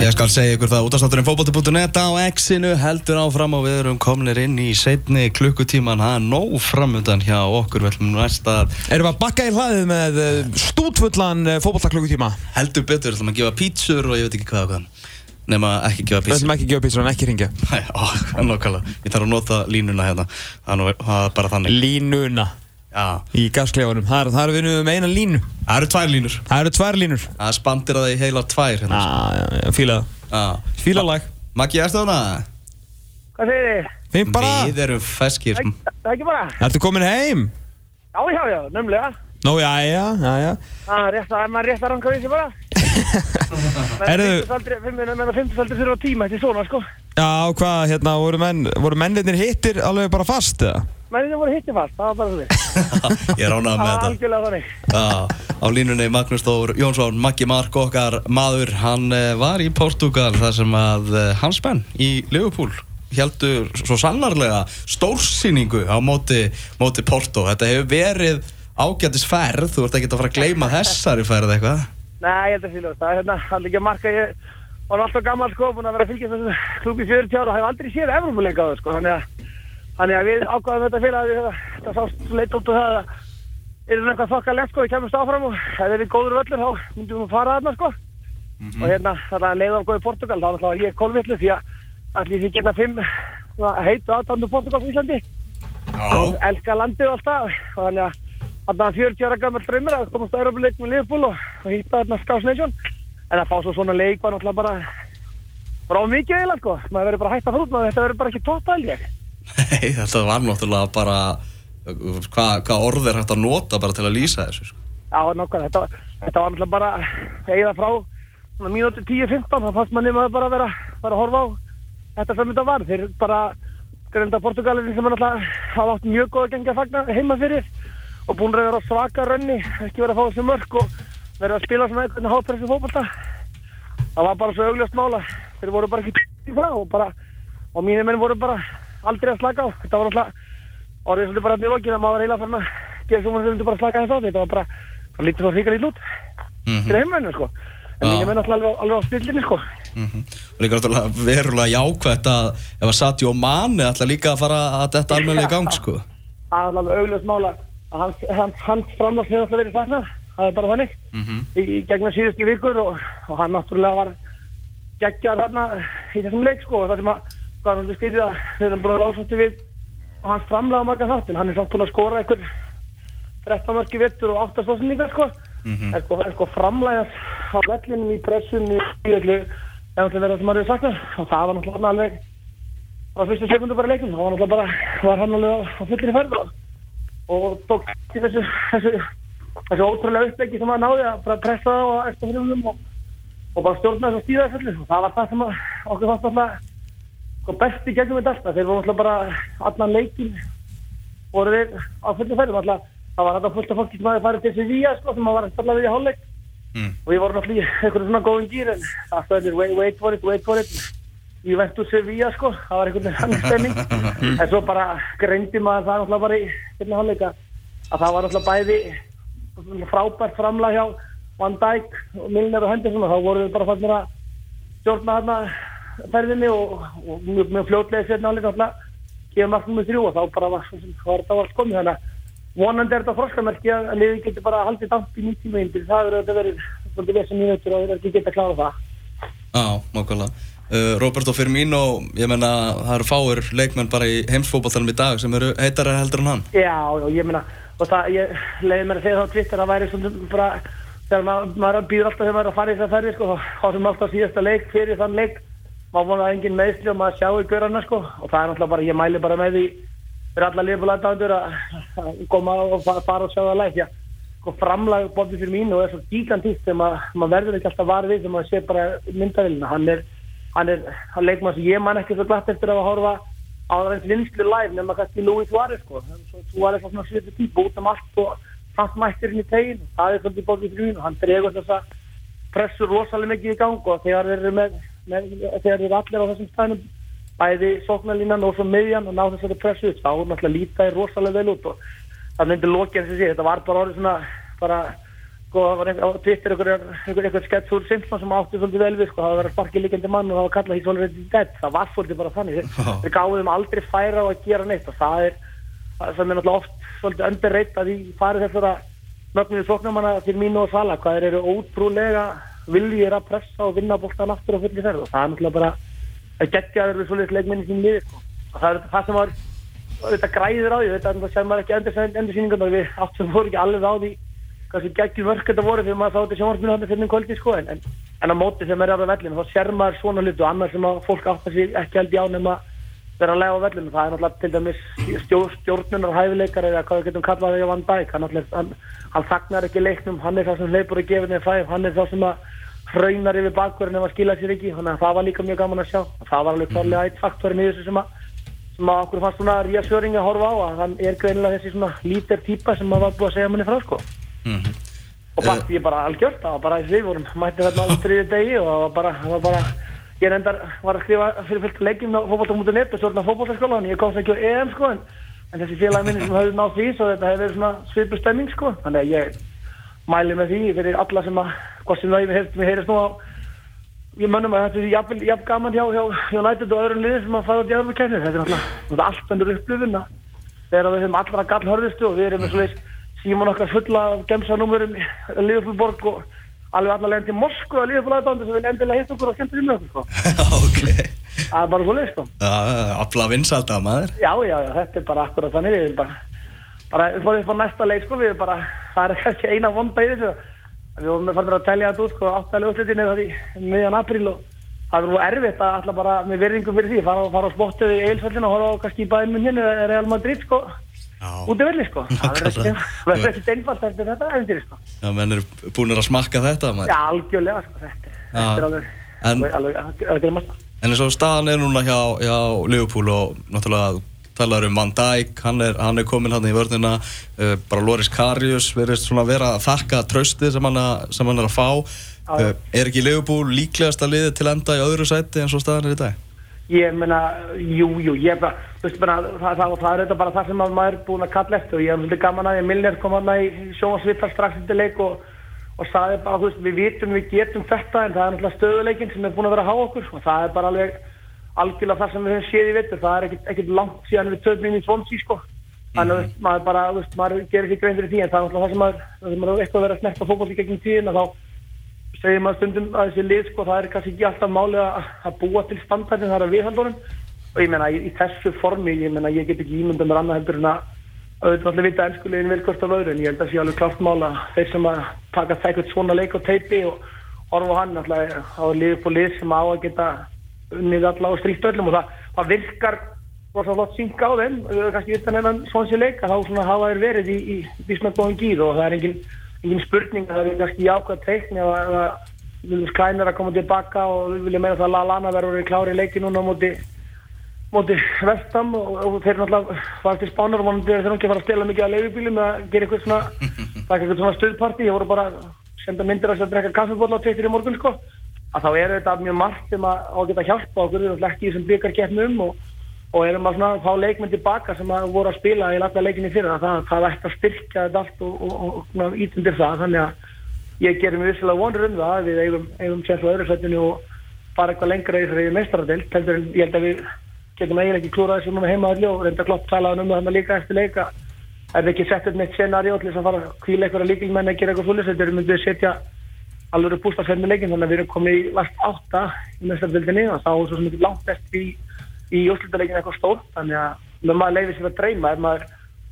Ég skal segja ykkur það, útastátturinn fókbóti.net á X-inu heldur áfram og við erum kominir inn í setni klukkutíman. Það er nóg framöndan hjá okkur. Við ætlum næsta Erum við að bakka í hlaðið með eh, stútfullan fókbaltaklukkutíma? heldur betur, við ætlum að gefa pítsur og ég veit ekki hvað hvað. Nema ekki gefa Við pítsur. ætlum ekki að gefa pítsur en ekki ringja Nei, ó, nákvæmlega, ég þarf að nota línuna hérna. Það er bara þannig. Línuna Já, í gasklefanum Það er, það er við með eina línu það eru tvær línur Það eru tvær línur það spandir að það í heila tvær hérna. Já, fíla það Já. Fíla lag Maggi, erstu þarna? Hvað segir þið? Finn bara Við erum feskir Það er ekki bara? Ertu komin heim? Já, já, já, nefnilega. Nú, já, já, já, já Það er rétt að, er maður rétt að ranka við sig bara. Heyrðu- Menna 50 aldrei þurfa tíma eftir svona, sko. Já, hvað, hérna, voru, menn, voru mennirnir hittir alveg bara fast, eða? Menni það voru hitti fast, það var bara þannig. Ég er ánað Það með var þetta algjörlega þannig. Já, á línunni Magnús Þór Jónsson, Maggi Mark okkar maður, hann eh, var í Portugal þar sem að eh, hans menn í Liverpool heldur svo sannarlega stórsýningu á móti, móti Porto. Þetta hefur verið ágætis ferð, þú ert ekki að fara að gleyma þessari ferð eitthvað. Nei, ég held að fylgja það. er Hérna, hann ekki að marka ég var alltaf gammal, sko, búin að vera að fylgja þessu klúbi 40 ára og hef aldrei séð Evrópuleika á það, sko. Þannig að, þannig að við ákvaðum þetta fyrir að við, þetta sást leitt út og það að er það eitthvað þokkalegt, sko, við kemumst áfram og ef það er góður völlur, þá myndum við fara þarna, sko. og hérna þetta leið á góði Portugal þá er náttúrulega ég kólvillu því að allir því geta fimm heitu aðdandu Portugal í Íslandi og elska landið og alltaf og þannig að þarna 40 ára gammal draumur að komast að með Liverpool og, og hýtta þarna Nation en að fá svo svona leik var náttúrulega bara bara á mikið eiginlega sko. Maður verður bara hægt að frútna þetta verður bara ekki tóttæl ég. Nei, þetta var náttúrulega bara, hvað hva orð er hægt að nota bara til að lýsa þessu, sko. Já, nokkað, þetta, þetta var náttúrulega bara eigða frá mínúti 10-15 þá fannst manni maður bara að vera, vera að horfa á þetta sem þetta var. Þeir bara greinda Portugalin sem er náttúrulega hafa átt mjög góða gengi að fagna heima fyrir og búin að vera svaka rönni ekki vera að fá þessu mörg og vera að spila svona eitthvað hápressu fókbalta það var bara svo augljóst mála þeir voru bara ekki í það og bara og mínir menn voru bara aldrei að slaka á. Þetta var náttúrulega orðið svolítið bara mjög okkur að maður eiginlega fann að gera svo maður bara að slaka þess á þetta var bara, það lítið svo ríkar í lút Mhm. til heimvennu sko. En mínir menn náttúrulega alveg, alveg á stillinni sko. Mm Og líka náttúrulega verulega jákvætt að ef að Satjó Mani ætla líka að fara að detta almennilega í gang, sko. það er alveg augljóst mála að hans, hans, hans hefur alltaf verið saknað það er bara þannig. Mm í, í gegnum síðustu vikur og, og hann náttúrulega var geggjar þarna í þessum leik sko. Það sem að hann skritið að við erum búin að ráðsótti við og hans framlega marga þáttin hann er samt búin að skora einhver 13 mörki vittur og 8 stóðsendingar sko. Mhm. en sko, en sko framlega á vellinum í pressunni í öllu ef það verður það sem maður hefur saknað og það var náttúrulega alveg á fyrstu sekundu bara leikum það var náttúrulega bara var hann alveg á, á fullri ferð og, tók þessu, þessu þessu ótrúlega uppleggi sem hann náði að bara pressa það á eftir fyrirunum og, og bara stjórna þessu stíða þessu og það var það sem að okkur fannst alltaf sko, besti gegnum þetta alltaf. Þeir voru alltaf bara allan leikin voru þeir á fullu ferðum. Alltaf það var alltaf fullt af fólki sem hafi farið til Sevilla sko sem var alltaf við í hálfleik. Mm. og við vorum alltaf í einhverju svona góðum gýr en það stöðir wait, wait for it, wait for it. Ég veit úr Sevilla sko það var einhvern veginn hann stemning. En svo bara greindi maður það alltaf bara í að það var alltaf bæði frábært framlag hjá Van Dijk og Milner og Henderson og þá voru við bara fannir að stjórna þarna ferðinni og, og mjög, mjög fljótlega sérna hálfleika alltaf gefa marknum með þrjú og þá bara var, þetta var komið. Þannig að vonandi er þetta froskamerki að liðið getur bara haldið damp í 90 minnir það verður þetta verið svolítið vesum mínútur og það er ekki geta að klára það. Já, nákvæmlega. Uh, Roberto Firmino, ég menna, það eru fáir leikmenn bara í heimsfókbaltanum í dag sem eru heitara heldur en hann. Já, já, ég meina og það, ég leiði mér að segja það á Twitter að það væri svona bara þegar maður, maður býður alltaf þegar maður er að fara í þessar ferði sko, þá sem alltaf síðasta leik fyrir þann leik maður vonaði engin meðsli og maður sjáu görana sko og það er náttúrulega bara, ég mæli bara með því fyrir alla liðbúlæðadandur að að koma og fa- fara og sjá það læk já, sko framlag Bobby Firmino er svo gigantíkt sem að maður verður ekki alltaf var við sem maður sé bara myndavillina hann er, hann er, hann leikmann sem ég man ekki svo glatt eftir að horfa á aðeins vinslu live nema kannski Louis Suárez sko. Suárez var svona svipu típ út um allt og fannst mættirinn í tegin. Það er svolítið Bobby Firmino, hann dregur þessa pressu rosalega mikið í gang og þegar þeir eru með, með þegar þeir eru allir á þessum stænum bæði sóknarlínan og svo miðjan og ná þessari pressu þá er náttúrulega lítaði rosalega vel út og það myndi lokið eins og sé, þetta var bara orðið svona bara sko, það var einhver, á Twitter einhver, einhver, einhver skets úr Simpson sem átti svolítið vel við, sko, það var að sparki líkjandi mann og það var kallað því svolítið dead, það var svolítið bara þannig, þeir, þeir gáðu þeim aldrei færa á að gera neitt og það er, það sem er náttúrulega oft svolítið underreitt að því farið þessara mögnuðu sóknamanna til mínu og Sala, hvað eru ótrúlega viljir að pressa og vinna boltan aftur á fulli ferð. Og það er náttúrulega bara að getja þeir við svolítið leikminni sín liði, sko. Maður kannski geggjum vörk þetta voru þegar maður þá þetta sjónvarpinu hann fyrir kvöldi sko en, en, en á móti sem er á vellinu þá sér maður svona hlutu og annars sem að fólk átta sig ekki í á nema vera að lega á vellinu það er náttúrulega til dæmis stjórn, stjórnunar hæfileikar eða hvað við getum kallað að Van Dijk hann, hann, hann þagnar ekki leiknum hann er það sem hleypur að gefa niður fæf hann er það sem að hraunar yfir bakverðin ef að skila sér ekki. Þannig að það var líka mjög gaman að sjá. Það var alveg klárlega eitt faktorin í þessu sem að sem að okkur fannst svona ríasöring að horfa á að hann er greinilega þessi svona lítir típa sem maður var búið að segja manni frá sko Mhm. og fannst ég bara algjört það var bara þessi við vorum. Mætti þarna á þriði degi og það var bara, það var bara ég reyndar var að skrifa fyrir fullt leikjum á fótbolta.net og svona fótboltaskólan ég komst ekki á EM sko en, en þessi félagi minni sem höfðu náð því svo þetta hefur verið svona svipu stemming sko. Þannig að ég mæli með því fyrir alla sem að hvort sem það ég mér heyrist nú á ég mönnum að þetta er jafn, jafn gaman hjá, hjá, hjá United og öðrum liðum sem að fara út í öðrum kæmni þetta er náttúrulega allt öndur upplifun að þegar við höfum allra gall hörðustu og við erum með svoleiðis síman okkar fulla af gemsanúmurum Liverpoolborg og alveg allar leginn til Moskva og Liverpool aðdándu sem vil endilega hitta okkur og því með okkur sko. ok það er bara svoleiðis sko. Afla vinsalda maður já, já, já, þetta er bara akkurat þannig við erum bara, bara við fórum upp á næsta leik sko, við erum bara, það er kannski eina vonda í þessu við vorum farin að telja þetta út sko, áttalega útlutinni það í miðjan apríl og það er nú erfitt að alltaf bara með virðingum fyrir því, fara, fara á spottuð í eilsvöldin og horfa á kannski í bæðin minn hinn eða Real Madrid sko, út í velli sko. Það verður ekkert- verður einfalt eftir þetta æfintýri sko. Já menn eru búin að smakka þetta maður. Já, algjörlega sko, þetta, er- er alveg En- alveg, alveg, alveg, En eins og staðan er núna hjá, hjá Liverpool og náttúrulega talar um Van Dijk, hann er, hann er komin hann í vörnina, uh, bara Loris Karius verðist svona vera að þakka tröstið sem hann, að, sem hann er að fá. Uh, er ekki Liverpool líklegast að liði til enda í öðru sæti eins og staðan er í dag? Ég meina, jú, jú, ég bara, veist bara, það, það, það er þetta bara það sem að maður er búinn að kalla eftir og ég er svolítið gaman að ég Milner kom hann í sjónvarsvittar strax eftir leik og, og sagði bara, þú veist, við vitum við getum þetta en það er náttúrulega stöðuleikin sem er búinn að vera að há okkur og það er bara alveg algjörlega það sem við höfum séð í vittur, það er ekkit langt síðan við töfum inn í svonsi, sko. Þannig að þú veist, maður bara, þú veist, maður gerir ekki grein fyrir því en það er náttúrulega það sem maður, það sem maður er eitthvað verið að snerta fótbolli gegnum tíðina þá segir maður stundum að þessi lið sko, það er kannski ekki alltaf máli að, að búa til standardin þar að viðhaldunum. Og ég meina í, í þessu formi, ég meina ég get ekki ímynda mér annað heldur en að auðvitað allir vita ennskulegin vel hvort af öðru en ég held að sé alveg klart mála þeir sem að taka þækert svona leik og teipi og horfa á hann alltaf á lið på lið sem á að geta unnið alla og stríkt öllum og það, það virkar rosa flott synka á þeim kannski utan hennan svonsi leik að þá svona hafa þeir verið í, í bísmætt engin, spurning að það er kannski jákvæð teikni að, að Viljum Skræn er að koma tilbaka og við viljum meina það að Lallana verður klári í leiki núna móti móti vestam og, og þeir náttúrulega fara til spánar og vonandi er þeir ekki að fara að stela mikið að leifubílum að gera eitthvað svona svona stuðparti, ég voru bara að senda myndir að drekka kaffibóla á tveitir í morgun sko, að þá er þetta mjög margt sem að, á að geta hjálpa okkur við erum ekki í þessum byggar keppnum og, og erum að svona fá leikmenn tilbaka sem að voru að spila í lagna leikinni fyrir það, það ætti að styrkja þetta allt og, og, og, ítundir það, þannig að ég gerir mér vissilega vonur um það að við eigum, eigum sér svo öðru sættinu og fara eitthvað lengra í þessari meistaradeild heldur en ég held að við getum eiginlega ekki klúrað þessu núna heima öllu og reynda klopp talaðan um það líka eftir leika er við ekki sett upp neitt scenario til þess að fara að kvíla eitthvað líkilmenn að gera eitthvað svolítið þetta er myndið að setja alveg bústafsverð með leikin þannig að við erum komið í last átta í meistaradildinni og þá svo sem ekki langt eftir í, í úrslutaleikin eitthvað stórt þannig að maður leiði sér að dreyma maður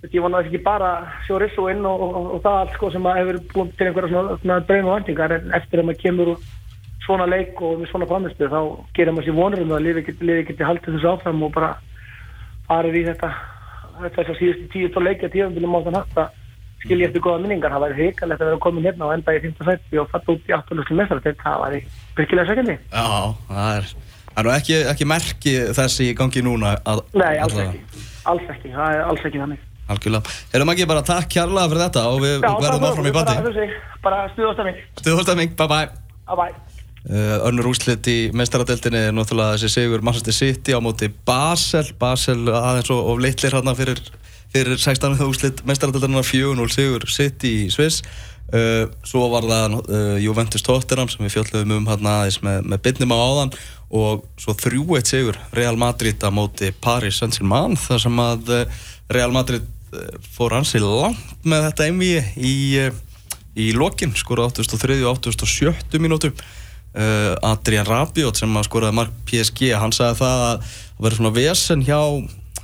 ég vona að það ekki bara sjó rissu inn og, og, og það allt sko sem að hefur búin til einhverja svona, svona drauma vendingar en eftir að maður kemur úr svona leik og með svona framistu þá gerir maður sér vonur um að liði geti, geti haldið þessu áfram og bara farið í þetta þess að síðustu tíu tó leikja tíðanbílum á þann hatt að skilja eftir góða minningar það væri hrikalegt að vera komin hérna og enda í 5. sætti og fatta út í 8. mestar það væri virkilega sækjandi Já, það er, það er nú ekki, ekki merki þessi í gangi núna að, Nei, alls allavega. ekki, alls ekki, það er alls ekki þannig Algjörlega. Erum ekki bara takk kjærlega fyrir þetta og við Já, verðum bara- áfram í bara, bandi. bara stuðast að mig, Stuðhólstæming, bye bye. að bæ Uh, önnur úrslit í meistaradeldinni er náttúrulega þessi sigur Manchester City á móti Basel Basel aðeins og, og litlir hérna fyrir, fyrir 16. úrslit meistaradeldinna 4-0 sigur City í Sviss uh, svo var það uh, Juventus Tottenham sem við fjöldum um hérna aðeins með, með bytnum á áðan og svo 3-1 sigur Real Madrid á móti Paris Saint-Germain þar sem að uh, Real Madrid uh, fór ansi langt með þetta MV í, uh, í lokin skora 83 og 87 mínútu. Adrian Rabiot sem að skoraði mark PSG hann sagði það að það verður svona vesen hjá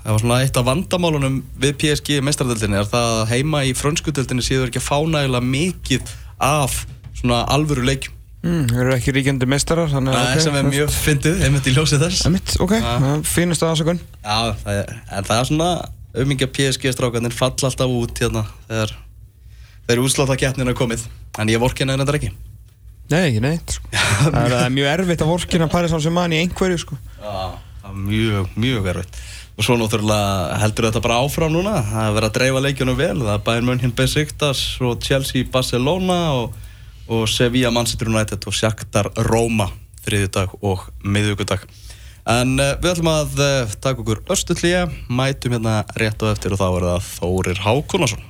það var svona eitt af vandamálunum við PSG meistaradeldinni er það að heima í frönskudeldinni séður ekki að fá nægilega mikið af svona alvöru leikjum Mm, þeir eru ekki ríkjandi meistarar, þannig að... okay, sem er mjög fyndið, einmitt í ljósið þess Emitt, ok, Já. fínust aðsakun. Já, það er, en það er svona umingja PSG-strákarnir falla alltaf út hérna þegar þegar úsláta keppnin er komið en ég vorkina hennar ekki Nei, ekki neitt, sko. það er, það er mjög erfitt að vorkina Paris Saint-Germain í einhverju, sko. Já, það er mjög, mjög erfitt og svo náttúrulega heldur þetta bara áfram núna það er verið að dreifa leikjunum vel það er Bayern München Besiktas og Chelsea Barcelona og, og Sevilla Manchester United og Shakhtar Roma þriðjudag og miðvíkudag en uh, við ætlum að uh, taka okkur östutlíja mætum hérna rétt á eftir og þá er það Þórir Hákonarsson